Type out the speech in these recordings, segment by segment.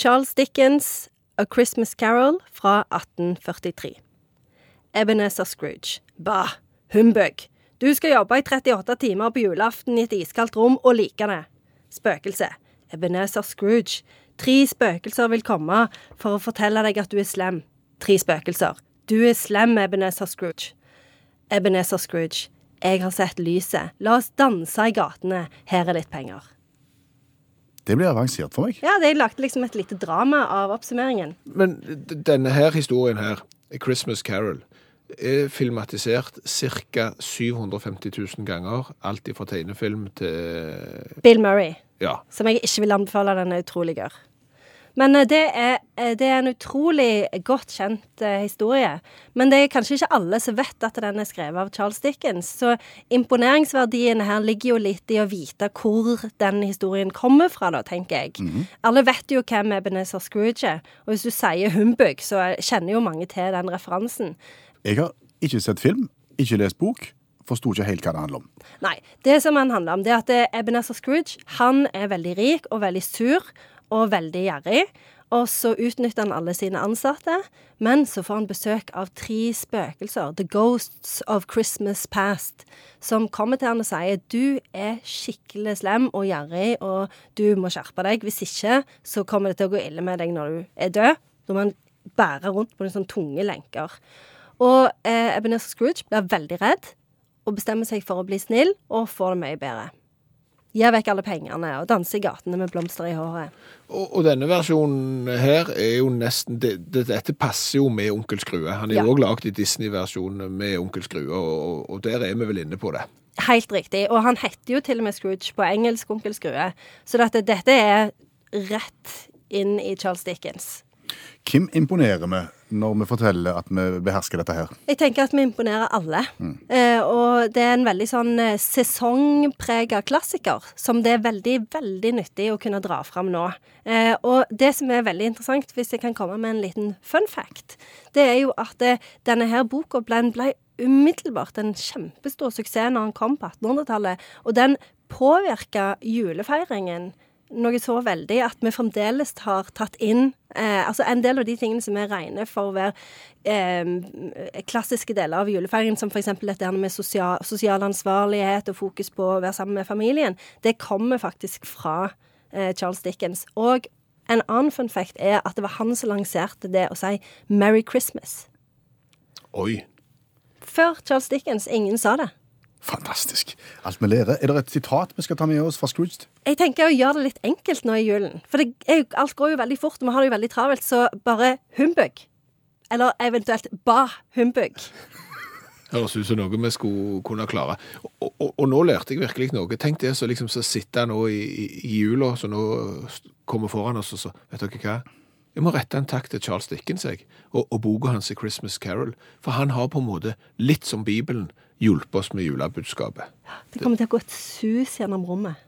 Charles Dickens' A Christmas Carol fra 1843. Ebenezer Scrooge. Bah, humbug. Du skal jobbe i 38 timer på julaften i et iskaldt rom og like det. Spøkelse. Ebenezer Scrooge. Tre spøkelser vil komme for å fortelle deg at du er slem. Tre spøkelser. Du er slem, Ebenezer Scrooge. Ebenezer Scrooge. Jeg har sett lyset. La oss danse i gatene. Her er litt penger. Det blir avansert for meg. Ja, de lagde liksom et lite drama av oppsummeringen. Men denne her historien her, Christmas Carol, er filmatisert ca. 750 000 ganger. Alt fra tegnefilm til Bill Murray, Ja. som jeg ikke vil anbefale, den er utrolig gørr. Men eh, det er, eh, det er en utrolig godt kjent eh, historie. Men det er kanskje ikke alle som vet at den er skrevet av Charles Dickens. Så imponeringsverdien her ligger jo litt i å vite hvor den historien kommer fra, da, tenker jeg. Alle vet jo hvem Ebenezer Scrooge er. Og hvis du sier humbug, så kjenner jo mange til den referansen. Jeg har ikke sett film, ikke lest bok, forsto ikke helt hva det handler om. Nei. Det som han handler om, det er at eh, Ebenezer Scrooge han er veldig rik og veldig sur og veldig gjerrig. Og så utnytter han alle sine ansatte, men så får han besøk av tre spøkelser, The Ghosts of Christmas Past, som kommer til han og sier du er skikkelig slem og gjerrig, og du må skjerpe deg. Hvis ikke så kommer det til å gå ille med deg når du er død. Da må han bære rundt på noen sånne tunge lenker. Og eh, Ebenezer Scrooge blir veldig redd og bestemmer seg for å bli snill og får det mye bedre. Gir vekk alle pengene og danser i gatene med blomster i håret. Og, og denne versjonen her er jo nesten det, det, Dette passer jo med Onkel Skrue. Han er Ja. jo òg lagd i Disney-versjonen med Onkel Skrue, og, og der er vi vel inne på det. Helt riktig. Og han heter jo til og med Scrooge på engelsk, onkel Skrue. Så dette, dette er rett inn i Charles Dickens. Hvem imponerer vi når vi forteller at vi behersker dette her? Jeg tenker at vi imponerer alle. Eh, og det er en veldig sånn eh, sesongprega klassiker som det er veldig, veldig nyttig å kunne dra fram nå. Eh, og det som er veldig interessant, hvis jeg kan komme med en liten fun fact, det er jo at det, denne her boka ble, ble umiddelbart en kjempestor suksess når den kom på 1800-tallet. Og den påvirka julefeiringen noe så veldig at vi fremdeles har tatt inn eh, altså en del av de tingene som vi regner for å være eh, klassiske deler av julefeiringen, som f.eks. dette med sosial, sosial ansvarlighet og fokus på å være sammen med familien, det kommer faktisk fra eh, Charles Dickens. Og en annen fun fact er at det var han som lanserte det å si 'Merry Christmas'. Oi. Før Charles Dickens. Ingen sa det. Fantastisk. Alt vi lærer. Er det et sitat vi skal ta med oss fra Scrooge? Jeg tenker å gjøre det litt enkelt nå i julen. For det er jo, alt går jo veldig fort, og vi har det jo veldig travelt, så bare humbug. Eller eventuelt ba humbug. Høres ut som noe vi skulle kunne klare. Og, og, og nå lærte jeg virkelig noe. Tenk det så liksom så sitte nå i, i, i jula, så nå kommer foran oss og så Vet dere hva? Jeg må rette en takk til Charles Dickens jeg, og, og boka hans i Christmas Carol. For han har på en måte, litt som Bibelen, hjulpet oss med julebudskapet. Det kommer til å gå et sus gjennom rommet.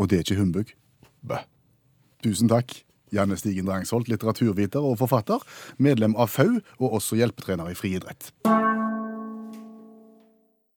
Og det er ikke humbug. Bø. Tusen takk. Janne Stigen Drangsholt, litteraturviter og forfatter, medlem av FAU og også hjelpetrener i friidrett.